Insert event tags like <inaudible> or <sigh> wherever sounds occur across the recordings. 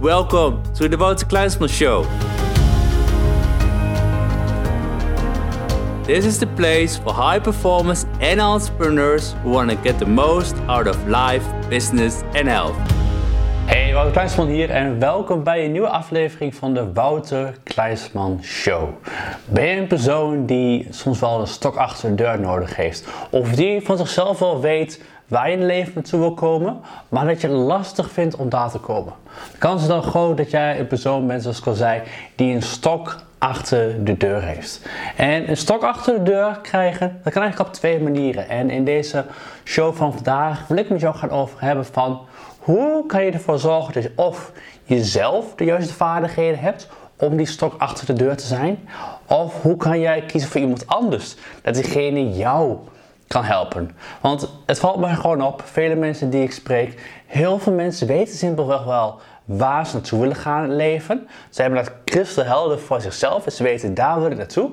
Welcome to the Wouter Kleinsman Show. This is the place for high performers and entrepreneurs who want to get the most out of life, business and health. Hey, Wouter Kleinsman hier en welkom bij een nieuwe aflevering van de Wouter Kleinsman Show. Ben je een persoon die soms wel een stok achter de deur nodig heeft? Of die van zichzelf wel weet waar je in het leven naartoe wil komen, maar dat je het lastig vindt om daar te komen? De kans is dan groot dat jij een persoon bent, zoals ik al zei, die een stok achter de deur heeft. En een stok achter de deur krijgen, dat kan eigenlijk op twee manieren. En in deze show van vandaag wil ik met jou gaan over hebben van hoe kan je ervoor zorgen dat je of jezelf de juiste vaardigheden hebt om die stok achter de deur te zijn, of hoe kan jij kiezen voor iemand anders dat diegene jou kan helpen. Want het valt mij gewoon op, vele mensen die ik spreek, heel veel mensen weten simpelweg wel waar ze naartoe willen gaan leven. Ze hebben dat kristalhelder voor zichzelf en ze weten daar willen naartoe.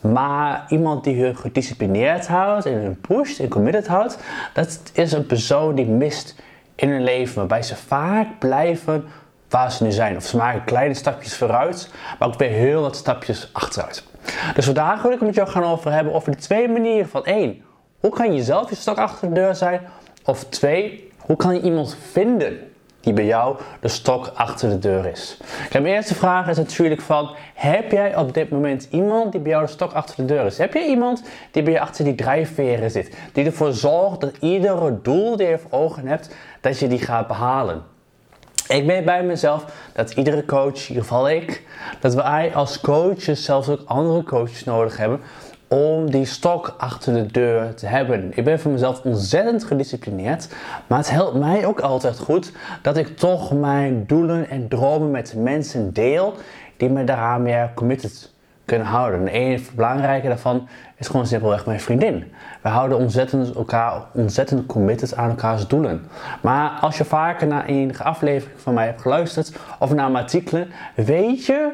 Maar iemand die hun gedisciplineerd houdt en hun pusht en committed houdt, dat is een persoon die mist in hun leven, waarbij ze vaak blijven waar ze nu zijn. Of ze maken kleine stapjes vooruit, maar ook weer heel wat stapjes achteruit. Dus vandaag wil ik het met jou gaan over hebben over de twee manieren van één, hoe kan je zelf je stok achter de deur zijn? Of twee, hoe kan je iemand vinden die bij jou de stok achter de deur is? mijn eerste vraag is natuurlijk van, heb jij op dit moment iemand die bij jou de stok achter de deur is? Heb je iemand die bij je achter die drijfveren zit? Die ervoor zorgt dat iedere doel die je voor ogen hebt, dat je die gaat behalen? Ik weet bij mezelf dat iedere coach, in ieder geval ik, dat wij als coaches zelfs ook andere coaches nodig hebben om die stok achter de deur te hebben. Ik ben voor mezelf ontzettend gedisciplineerd, maar het helpt mij ook altijd goed dat ik toch mijn doelen en dromen met mensen deel die me daaraan meer committed kunnen houden. En een belangrijke daarvan is gewoon simpelweg mijn vriendin. We houden ontzettend, elkaar, ontzettend committed aan elkaars doelen. Maar als je vaker naar enige aflevering van mij hebt geluisterd of naar mijn artikelen, weet je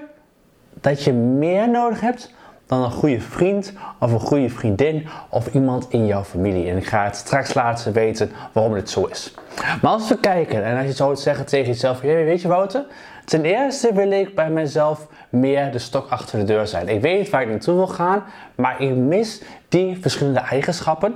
dat je meer nodig hebt dan een goede vriend of een goede vriendin of iemand in jouw familie. En ik ga het straks laten weten waarom dit zo is. Maar als we kijken en als je zou zeggen tegen jezelf, weet je Wouter, ten eerste wil ik bij mezelf meer de stok achter de deur zijn. Ik weet waar ik naartoe wil gaan, maar ik mis die verschillende eigenschappen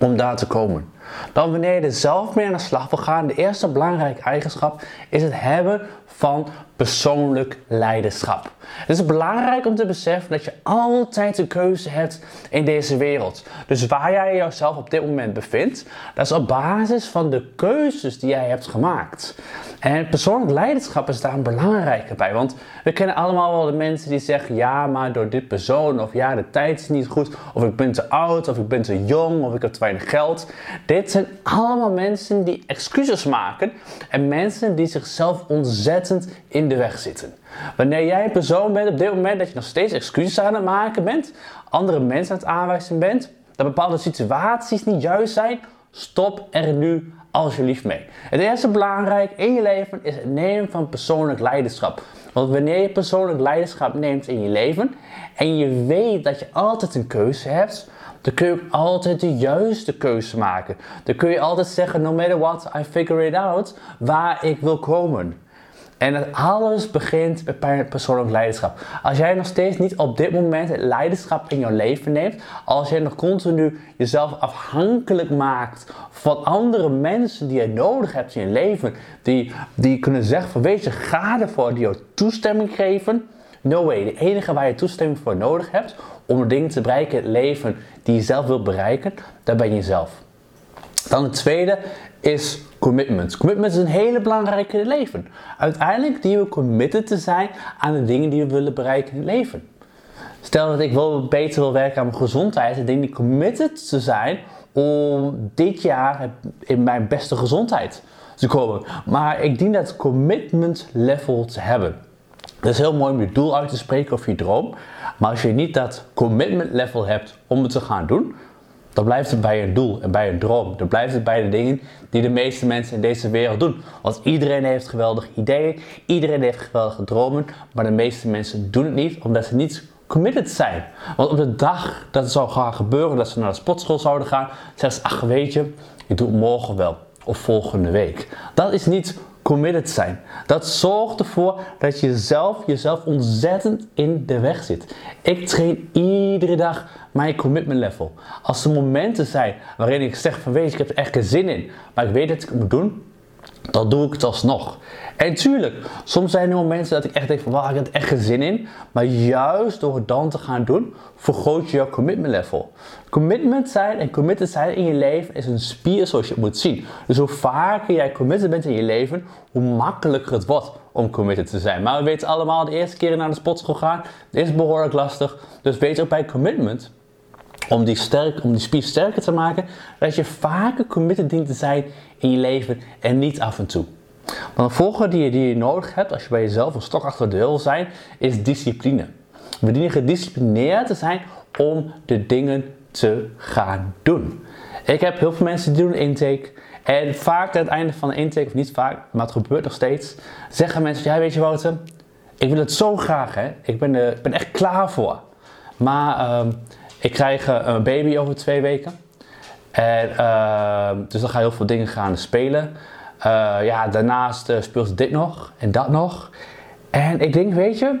om daar te komen. Dan wanneer je er zelf mee aan de slag wil gaan, de eerste belangrijke eigenschap is het hebben van persoonlijk leiderschap. Het is belangrijk om te beseffen dat je altijd een keuze hebt in deze wereld. Dus waar jij jezelf op dit moment bevindt, dat is op basis van de keuzes die jij hebt gemaakt. En persoonlijk leiderschap is daar een belangrijke bij. Want we kennen allemaal wel de mensen die zeggen: ja, maar door dit persoon, of ja, de tijd is niet goed, of ik ben te oud, of ik ben te jong, of ik heb te weinig geld. Dit zijn allemaal mensen die excuses maken en mensen die zichzelf ontzettend in de weg zitten. Wanneer jij een persoon bent op dit moment dat je nog steeds excuses aan het maken bent, andere mensen aan het aanwijzen bent, dat bepaalde situaties niet juist zijn, stop er nu alsjeblieft mee. Het eerste belangrijk in je leven is het nemen van persoonlijk leiderschap. Want wanneer je persoonlijk leiderschap neemt in je leven en je weet dat je altijd een keuze hebt, dan kun je ook altijd de juiste keuze maken. Dan kun je altijd zeggen, no matter what, I figure it out, waar ik wil komen. En het alles begint bij persoonlijk leiderschap. Als jij nog steeds niet op dit moment het leiderschap in jouw leven neemt, als jij nog continu jezelf afhankelijk maakt van andere mensen die je nodig hebt in je leven, die, die kunnen zeggen van weet je, ga ervoor, die jou toestemming geven. No way, de enige waar je toestemming voor nodig hebt om de dingen te bereiken in het leven die je zelf wilt bereiken, dat ben je zelf. Dan het tweede is commitment. Commitment is een hele belangrijke in het leven. Uiteindelijk dienen we committed te zijn aan de dingen die we willen bereiken in het leven. Stel dat ik wel beter wil werken aan mijn gezondheid en denk ik committed te zijn om dit jaar in mijn beste gezondheid te komen. Maar ik dien dat commitment level te hebben. Het is heel mooi om je doel uit te spreken of je droom. Maar als je niet dat commitment level hebt om het te gaan doen, dan blijft het bij een doel en bij een droom. Dan blijft het bij de dingen die de meeste mensen in deze wereld doen. Want iedereen heeft geweldige ideeën, iedereen heeft geweldige dromen, maar de meeste mensen doen het niet omdat ze niet committed zijn. Want op de dag dat het zou gaan gebeuren, dat ze naar de sportschool zouden gaan, zeggen ze, ach weet je, ik doe het morgen wel of volgende week. Dat is niet committed zijn. Dat zorgt ervoor dat je zelf jezelf ontzettend in de weg zit. Ik train iedere dag mijn commitment level. Als er momenten zijn waarin ik zeg van weet ik heb er echt geen zin in, maar ik weet dat ik het moet doen, dan doe ik het alsnog. En tuurlijk, soms zijn er momenten dat ik echt denk van, waar ik heb echt geen zin in. Maar juist door het dan te gaan doen, vergroot je jouw commitment level. Commitment zijn en committed zijn in je leven is een spier zoals je het moet zien. Dus hoe vaker jij committed bent in je leven, hoe makkelijker het wordt om committed te zijn. Maar we weten allemaal, de eerste keer naar de sportschool gaan, is behoorlijk lastig. Dus weet ook bij commitment, om die, sterk, om die spier sterker te maken, dat je vaker committed dient te zijn in je leven en niet af en toe. Dan de volgende die je, die je nodig hebt als je bij jezelf een stok achter de deur wil zijn, is discipline. We dienen gedisciplineerd te zijn om de dingen te gaan doen. Ik heb heel veel mensen die doen intake. En vaak aan het einde van de intake, of niet vaak, maar het gebeurt nog steeds, zeggen mensen: Ja, weet je Wouter, ik wil het zo graag, hè? Ik, ben er, ik ben echt klaar voor. Maar uh, ik krijg eh, een baby over twee weken. En, uh, dus dan ga je heel veel dingen gaan spelen. Uh, ja, daarnaast uh, speelt dit nog en dat nog. En ik denk, weet je,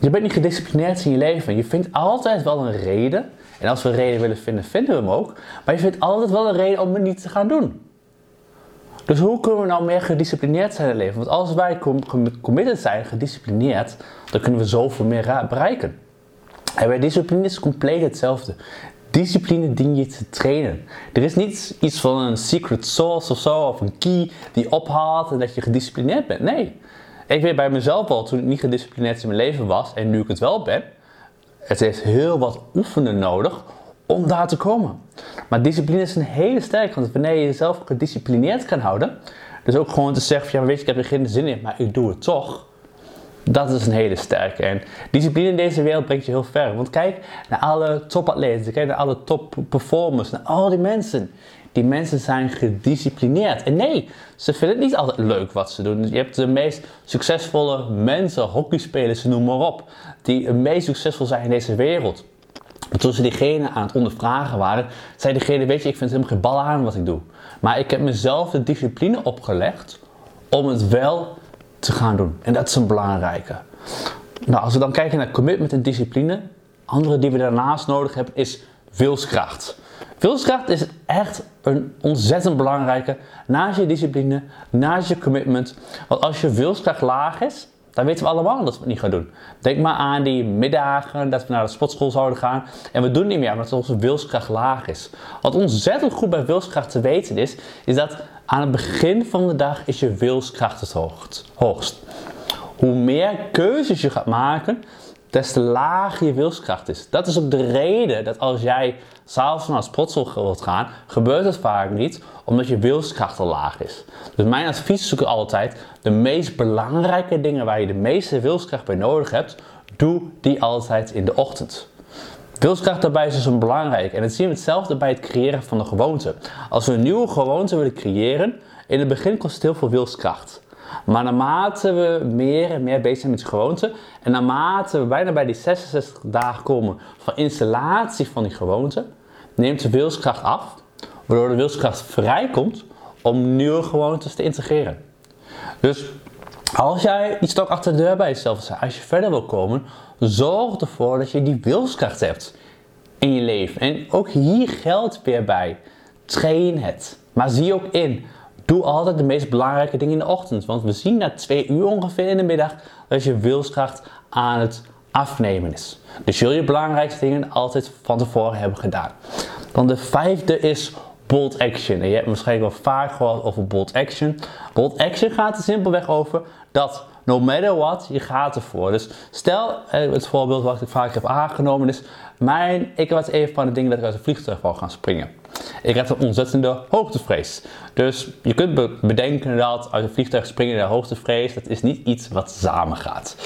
je bent niet gedisciplineerd in je leven. Je vindt altijd wel een reden. En als we een reden willen vinden, vinden we hem ook. Maar je vindt altijd wel een reden om het niet te gaan doen. Dus hoe kunnen we nou meer gedisciplineerd zijn in het leven? Want als wij committed zijn, gedisciplineerd, dan kunnen we zoveel meer bereiken. En bij discipline is compleet hetzelfde. Discipline dien je te trainen. Er is niet iets van een secret sauce of zo, of een key die ophaalt en dat je gedisciplineerd bent. Nee. Ik weet bij mezelf al, toen ik niet gedisciplineerd in mijn leven was, en nu ik het wel ben, het heeft heel wat oefenen nodig om daar te komen. Maar discipline is een hele sterke, want wanneer je jezelf gedisciplineerd kan houden, dus ook gewoon te zeggen ja, weet je, ik heb er geen zin in, maar ik doe het toch dat is een hele sterke. En discipline in deze wereld brengt je heel ver. Want kijk naar alle topatleten, kijk naar alle top performers, naar al die mensen. Die mensen zijn gedisciplineerd. En nee, ze vinden het niet altijd leuk wat ze doen. Je hebt de meest succesvolle mensen, hockeyspelers, noem maar op, die het meest succesvol zijn in deze wereld. toen ze diegene aan het ondervragen waren, zei diegene, weet je, ik vind helemaal geen bal aan wat ik doe. Maar ik heb mezelf de discipline opgelegd om het wel te gaan doen. En dat is een belangrijke. Nou, als we dan kijken naar commitment en discipline, andere die we daarnaast nodig hebben is wilskracht. Wilskracht is echt een ontzettend belangrijke naast je discipline, naast je commitment. Want als je wilskracht laag is, dan weten we allemaal dat we het niet gaan doen. Denk maar aan die middagen dat we naar de sportschool zouden gaan. En we doen het niet meer omdat onze wilskracht laag is. Wat ontzettend goed bij wilskracht te weten is, is dat aan het begin van de dag is je wilskracht het hoogst. Hoe meer keuzes je gaat maken, des te lager je wilskracht is. Dat is ook de reden dat als jij s'avonds naar de sportschool wilt gaan, gebeurt het vaak niet, omdat je wilskracht al laag is. Dus mijn advies is ook altijd, de meest belangrijke dingen waar je de meeste wilskracht bij nodig hebt, doe die altijd in de ochtend. Wilskracht daarbij is dus een belangrijk. En dat zien we hetzelfde bij het creëren van een gewoonte. Als we een nieuwe gewoonte willen creëren, in het begin kost het heel veel wilskracht. Maar naarmate we meer en meer bezig zijn met die gewoonte, en naarmate we bijna bij die 66 dagen komen van installatie van die gewoonte, neemt de wilskracht af, waardoor de wilskracht vrijkomt om nieuwe gewoontes te integreren. Dus als jij die stok achter de deur bij jezelf zet, als je verder wil komen, zorg ervoor dat je die wilskracht hebt in je leven. En ook hier geldt weer bij. Train het. Maar zie ook in. Doe altijd de meest belangrijke dingen in de ochtend. Want we zien na twee uur ongeveer in de middag dat je wilskracht aan het afnemen is. Dus wil je belangrijkste dingen altijd van tevoren hebben gedaan. Dan de vijfde is bold action. En je hebt waarschijnlijk wel vaak gehoord over bold action. Bold action gaat er simpelweg over dat no matter what, je gaat ervoor. Dus stel, eh, het voorbeeld wat ik vaak heb aangenomen is, mijn, ik was even van de dingen dat ik uit een vliegtuig wou gaan springen. Ik heb een ontzettende hoogtevrees. Dus je kunt bedenken dat uit een vliegtuig springen naar hoogtevrees, dat is niet iets wat samen gaat.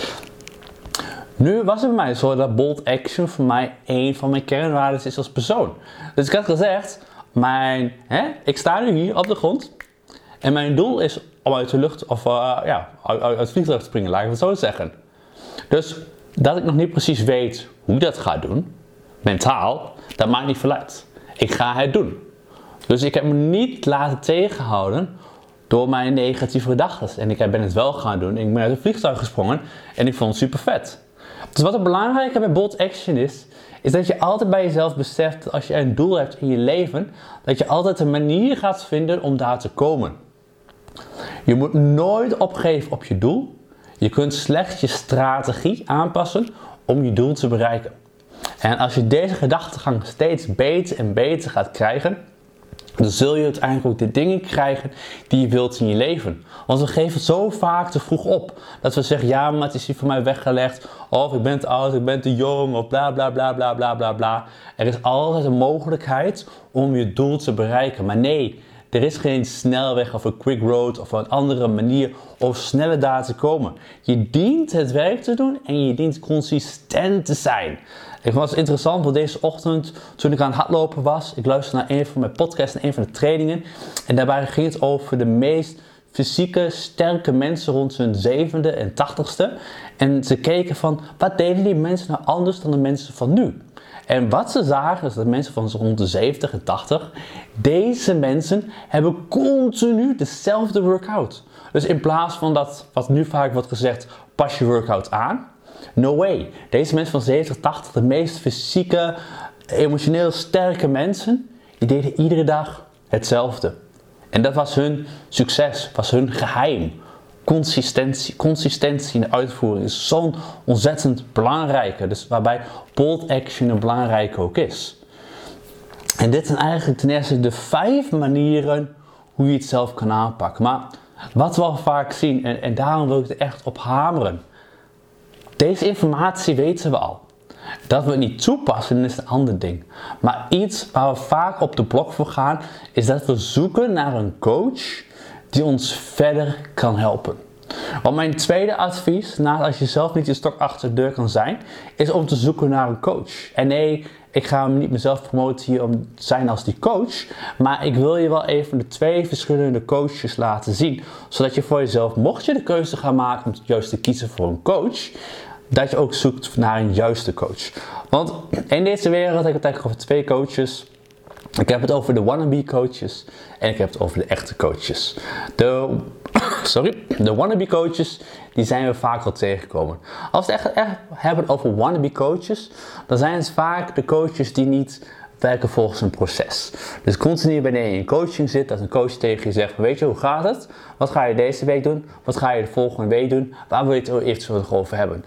Nu was het bij mij zo dat bold action voor mij een van mijn kernwaarden is als persoon. Dus ik had gezegd, mijn, hè, ik sta nu hier op de grond en mijn doel is om uit de lucht of uh, ja, uit, het vliegtuig te springen, laat ik het zo zeggen. Dus dat ik nog niet precies weet hoe dat ga doen, mentaal, dat maakt niet veel. Ik ga het doen. Dus ik heb me niet laten tegenhouden door mijn negatieve gedachten. En ik ben het wel gaan doen. Ik ben uit een vliegtuig gesprongen en ik vond het super vet. Dus wat het belangrijke bij bold action is, is dat je altijd bij jezelf beseft dat als je een doel hebt in je leven, dat je altijd een manier gaat vinden om daar te komen. Je moet nooit opgeven op je doel. Je kunt slechts je strategie aanpassen om je doel te bereiken. En als je deze gedachtegang steeds beter en beter gaat krijgen, dan zul je uiteindelijk ook de dingen krijgen die je wilt in je leven. Want we geven zo vaak te vroeg op. Dat we zeggen, ja, maar het is hier voor mij weggelegd. Of ik ben te oud, ik ben te jong, of bla bla bla bla bla bla bla. Er is altijd een mogelijkheid om je doel te bereiken. Maar nee, er is geen snelweg of een quick road of een andere manier om sneller daar te komen. Je dient het werk te doen en je dient consistent te zijn. Ik was interessant, want deze ochtend toen ik aan het hardlopen was, ik luisterde naar een van mijn podcasts en een van de trainingen. En daarbij ging het over de meest fysieke, sterke mensen rond hun zevende en tachtigste. En ze keken van, wat deden die mensen nou anders dan de mensen van nu? En wat ze zagen is dat mensen van rond de 70 en 80, deze mensen hebben continu dezelfde workout. Dus in plaats van dat, wat nu vaak wordt gezegd, pas je workout aan. No way. Deze mensen van 70, 80, de meest fysieke, emotioneel sterke mensen, die deden iedere dag hetzelfde. En dat was hun succes, was hun geheim. Consistentie, consistentie in de uitvoering is zo'n ontzettend belangrijke. Dus waarbij bold action een belangrijke ook is. En dit zijn eigenlijk ten eerste de vijf manieren hoe je het zelf kan aanpakken. Maar wat we vaak zien, en, en daarom wil ik er echt op hameren. Deze informatie weten we al. Dat we het niet toepassen is een ander ding. Maar iets waar we vaak op de blok voor gaan, is dat we zoeken naar een coach die ons verder kan helpen. Want mijn tweede advies, naast als je zelf niet je stok achter de deur kan zijn, is om te zoeken naar een coach. En nee, ik ga hem niet mezelf promoten hier om te zijn als die coach. Maar ik wil je wel even de twee verschillende coaches laten zien. Zodat je voor jezelf, mocht je de keuze gaan maken om juist te kiezen voor een coach, dat je ook zoekt naar een juiste coach. Want in deze wereld heb ik het eigenlijk over twee coaches. Ik heb het over de wannabe coaches en ik heb het over de echte coaches. De, <coughs> sorry, de wannabe coaches, die zijn we vaak al tegengekomen. Als we het echt, echt hebben over wannabe coaches, dan zijn het vaak de coaches die niet werken volgens een proces. Dus continu wanneer je in coaching zit, dat een coach tegen je zegt, weet je, hoe gaat het? Wat ga je deze week doen? Wat ga je de volgende week doen? Waar wil je het eventueel over hebben?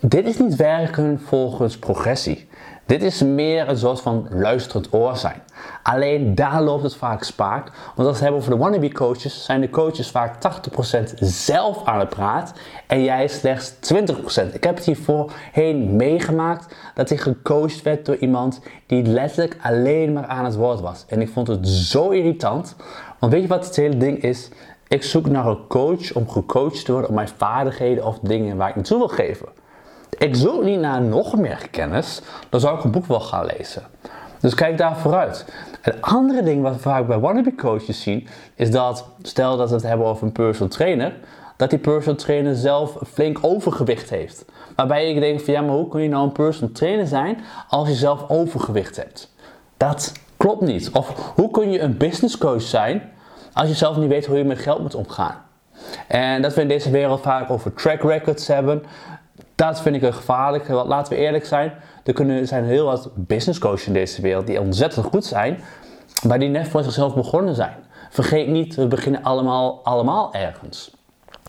Dit is niet werken volgens progressie. Dit is meer een soort van luisterend oor zijn. Alleen daar loopt het vaak spaak. Want als we het hebben over de wannabe coaches, zijn de coaches vaak 80% zelf aan het praat en jij slechts 20%. Ik heb het hier voorheen meegemaakt dat ik gecoacht werd door iemand die letterlijk alleen maar aan het woord was. En ik vond het zo irritant. Want weet je wat het hele ding is? Ik zoek naar een coach om gecoacht te worden op mijn vaardigheden of dingen waar ik naartoe wil geven ik zoek niet naar nog meer kennis, dan zou ik een boek wel gaan lezen. Dus kijk daar vooruit. Het andere ding wat we vaak bij wannabe coaches zien, is dat, stel dat we het hebben over een personal trainer, dat die personal trainer zelf flink overgewicht heeft. Waarbij ik denk van ja, maar hoe kun je nou een personal trainer zijn als je zelf overgewicht hebt? Dat klopt niet. Of hoe kun je een business coach zijn als je zelf niet weet hoe je met geld moet omgaan? En dat we in deze wereld vaak over track records hebben. Dat vind ik een gevaarlijk. Want laten we eerlijk zijn, er kunnen, zijn heel wat business coaches in deze wereld die ontzettend goed zijn, maar die net voor zichzelf begonnen zijn. Vergeet niet, we beginnen allemaal, allemaal ergens.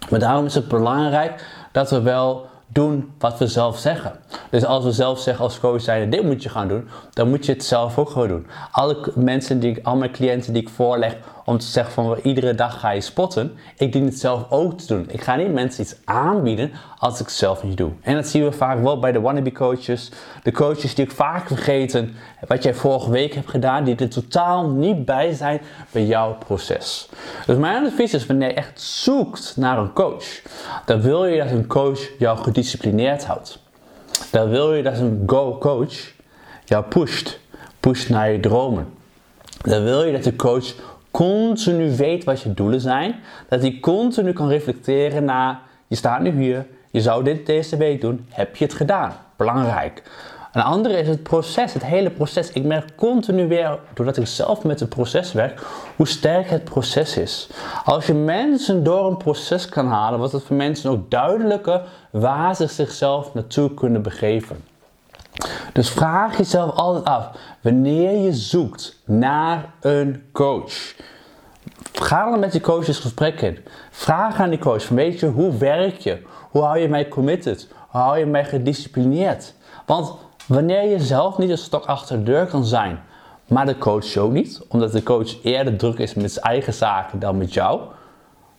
Maar daarom is het belangrijk dat we wel doen wat we zelf zeggen. Dus als we zelf zeggen als coach zijn, dit moet je gaan doen, dan moet je het zelf ook gewoon doen. Alle mensen die ik, al mijn cliënten die ik voorleg om te zeggen van iedere dag ga je spotten, ik dien het zelf ook te doen. Ik ga niet mensen iets aanbieden als ik het zelf niet doe. En dat zien we vaak wel bij de wannabe coaches. De coaches die ook vaak vergeten wat jij vorige week hebt gedaan, die er totaal niet bij zijn bij jouw proces. Dus mijn advies is wanneer je echt zoekt naar een coach, dan wil je dat een coach jou gedisciplineerd houdt. Dan wil je dat een go-coach jou pusht, pusht naar je dromen. Dan wil je dat de coach continu weet wat je doelen zijn. Dat hij continu kan reflecteren naar, je staat nu hier, je zou dit deze week doen, heb je het gedaan? Belangrijk. Een andere is het proces, het hele proces. Ik merk continu weer, doordat ik zelf met het proces werk, hoe sterk het proces is. Als je mensen door een proces kan halen, wordt het voor mensen ook duidelijker waar ze zichzelf naartoe kunnen begeven. Dus vraag jezelf altijd af, wanneer je zoekt naar een coach. Ga dan met je coach eens gesprek in. Vraag aan die coach van weet je, hoe werk je? Hoe hou je mij committed? Hoe hou je mij gedisciplineerd? Want wanneer je zelf niet een stok achter de deur kan zijn, maar de coach ook niet, omdat de coach eerder druk is met zijn eigen zaken dan met jou,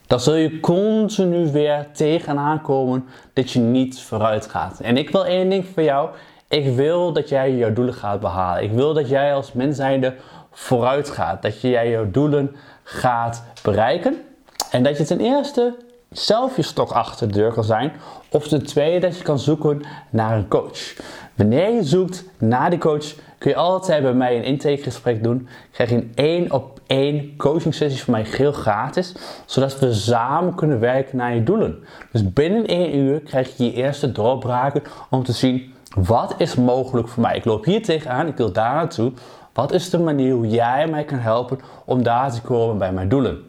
dan zul je continu weer tegenaan komen dat je niet vooruit gaat. En ik wil één ding voor jou. Ik wil dat jij jouw doelen gaat behalen. Ik wil dat jij als mens zijnde vooruit gaat. Dat jij jouw doelen gaat bereiken. En dat je ten eerste zelf je stok achter de deur kan zijn. Of ten tweede dat je kan zoeken naar een coach. Wanneer je zoekt naar die coach, kun je altijd bij mij een intakegesprek doen. Krijg je een één op één coaching sessie van mij heel gratis. Zodat we samen kunnen werken naar je doelen. Dus binnen één uur krijg je je eerste doorbraken om te zien wat is mogelijk voor mij. Ik loop hier tegenaan, ik wil daar naartoe. Wat is de manier hoe jij mij kan helpen om daar te komen bij mijn doelen?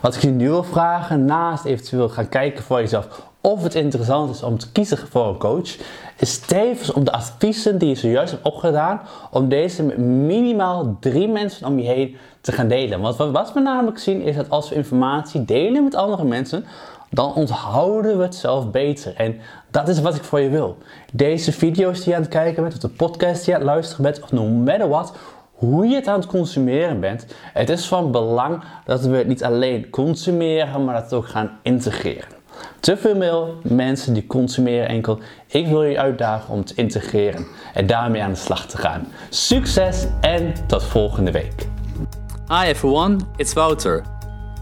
Wat ik je nu wil vragen, naast eventueel gaan kijken voor jezelf of het interessant is om te kiezen voor een coach, is tevens om de adviezen die je zojuist hebt opgedaan, om deze met minimaal drie mensen om je heen te gaan delen. Want wat we namelijk zien is dat als we informatie delen met andere mensen, dan onthouden we het zelf beter. En dat is wat ik voor je wil. Deze video's die je aan het kijken bent, of de podcast die je aan het luisteren bent, of no matter what, hoe je het aan het consumeren bent, het is van belang dat we het niet alleen consumeren, maar dat we het ook gaan integreren. Te veel mensen die consumeren enkel. Ik wil je uitdagen om te integreren en daarmee aan de slag te gaan. Succes en tot volgende week. Hi everyone, it's Wouter.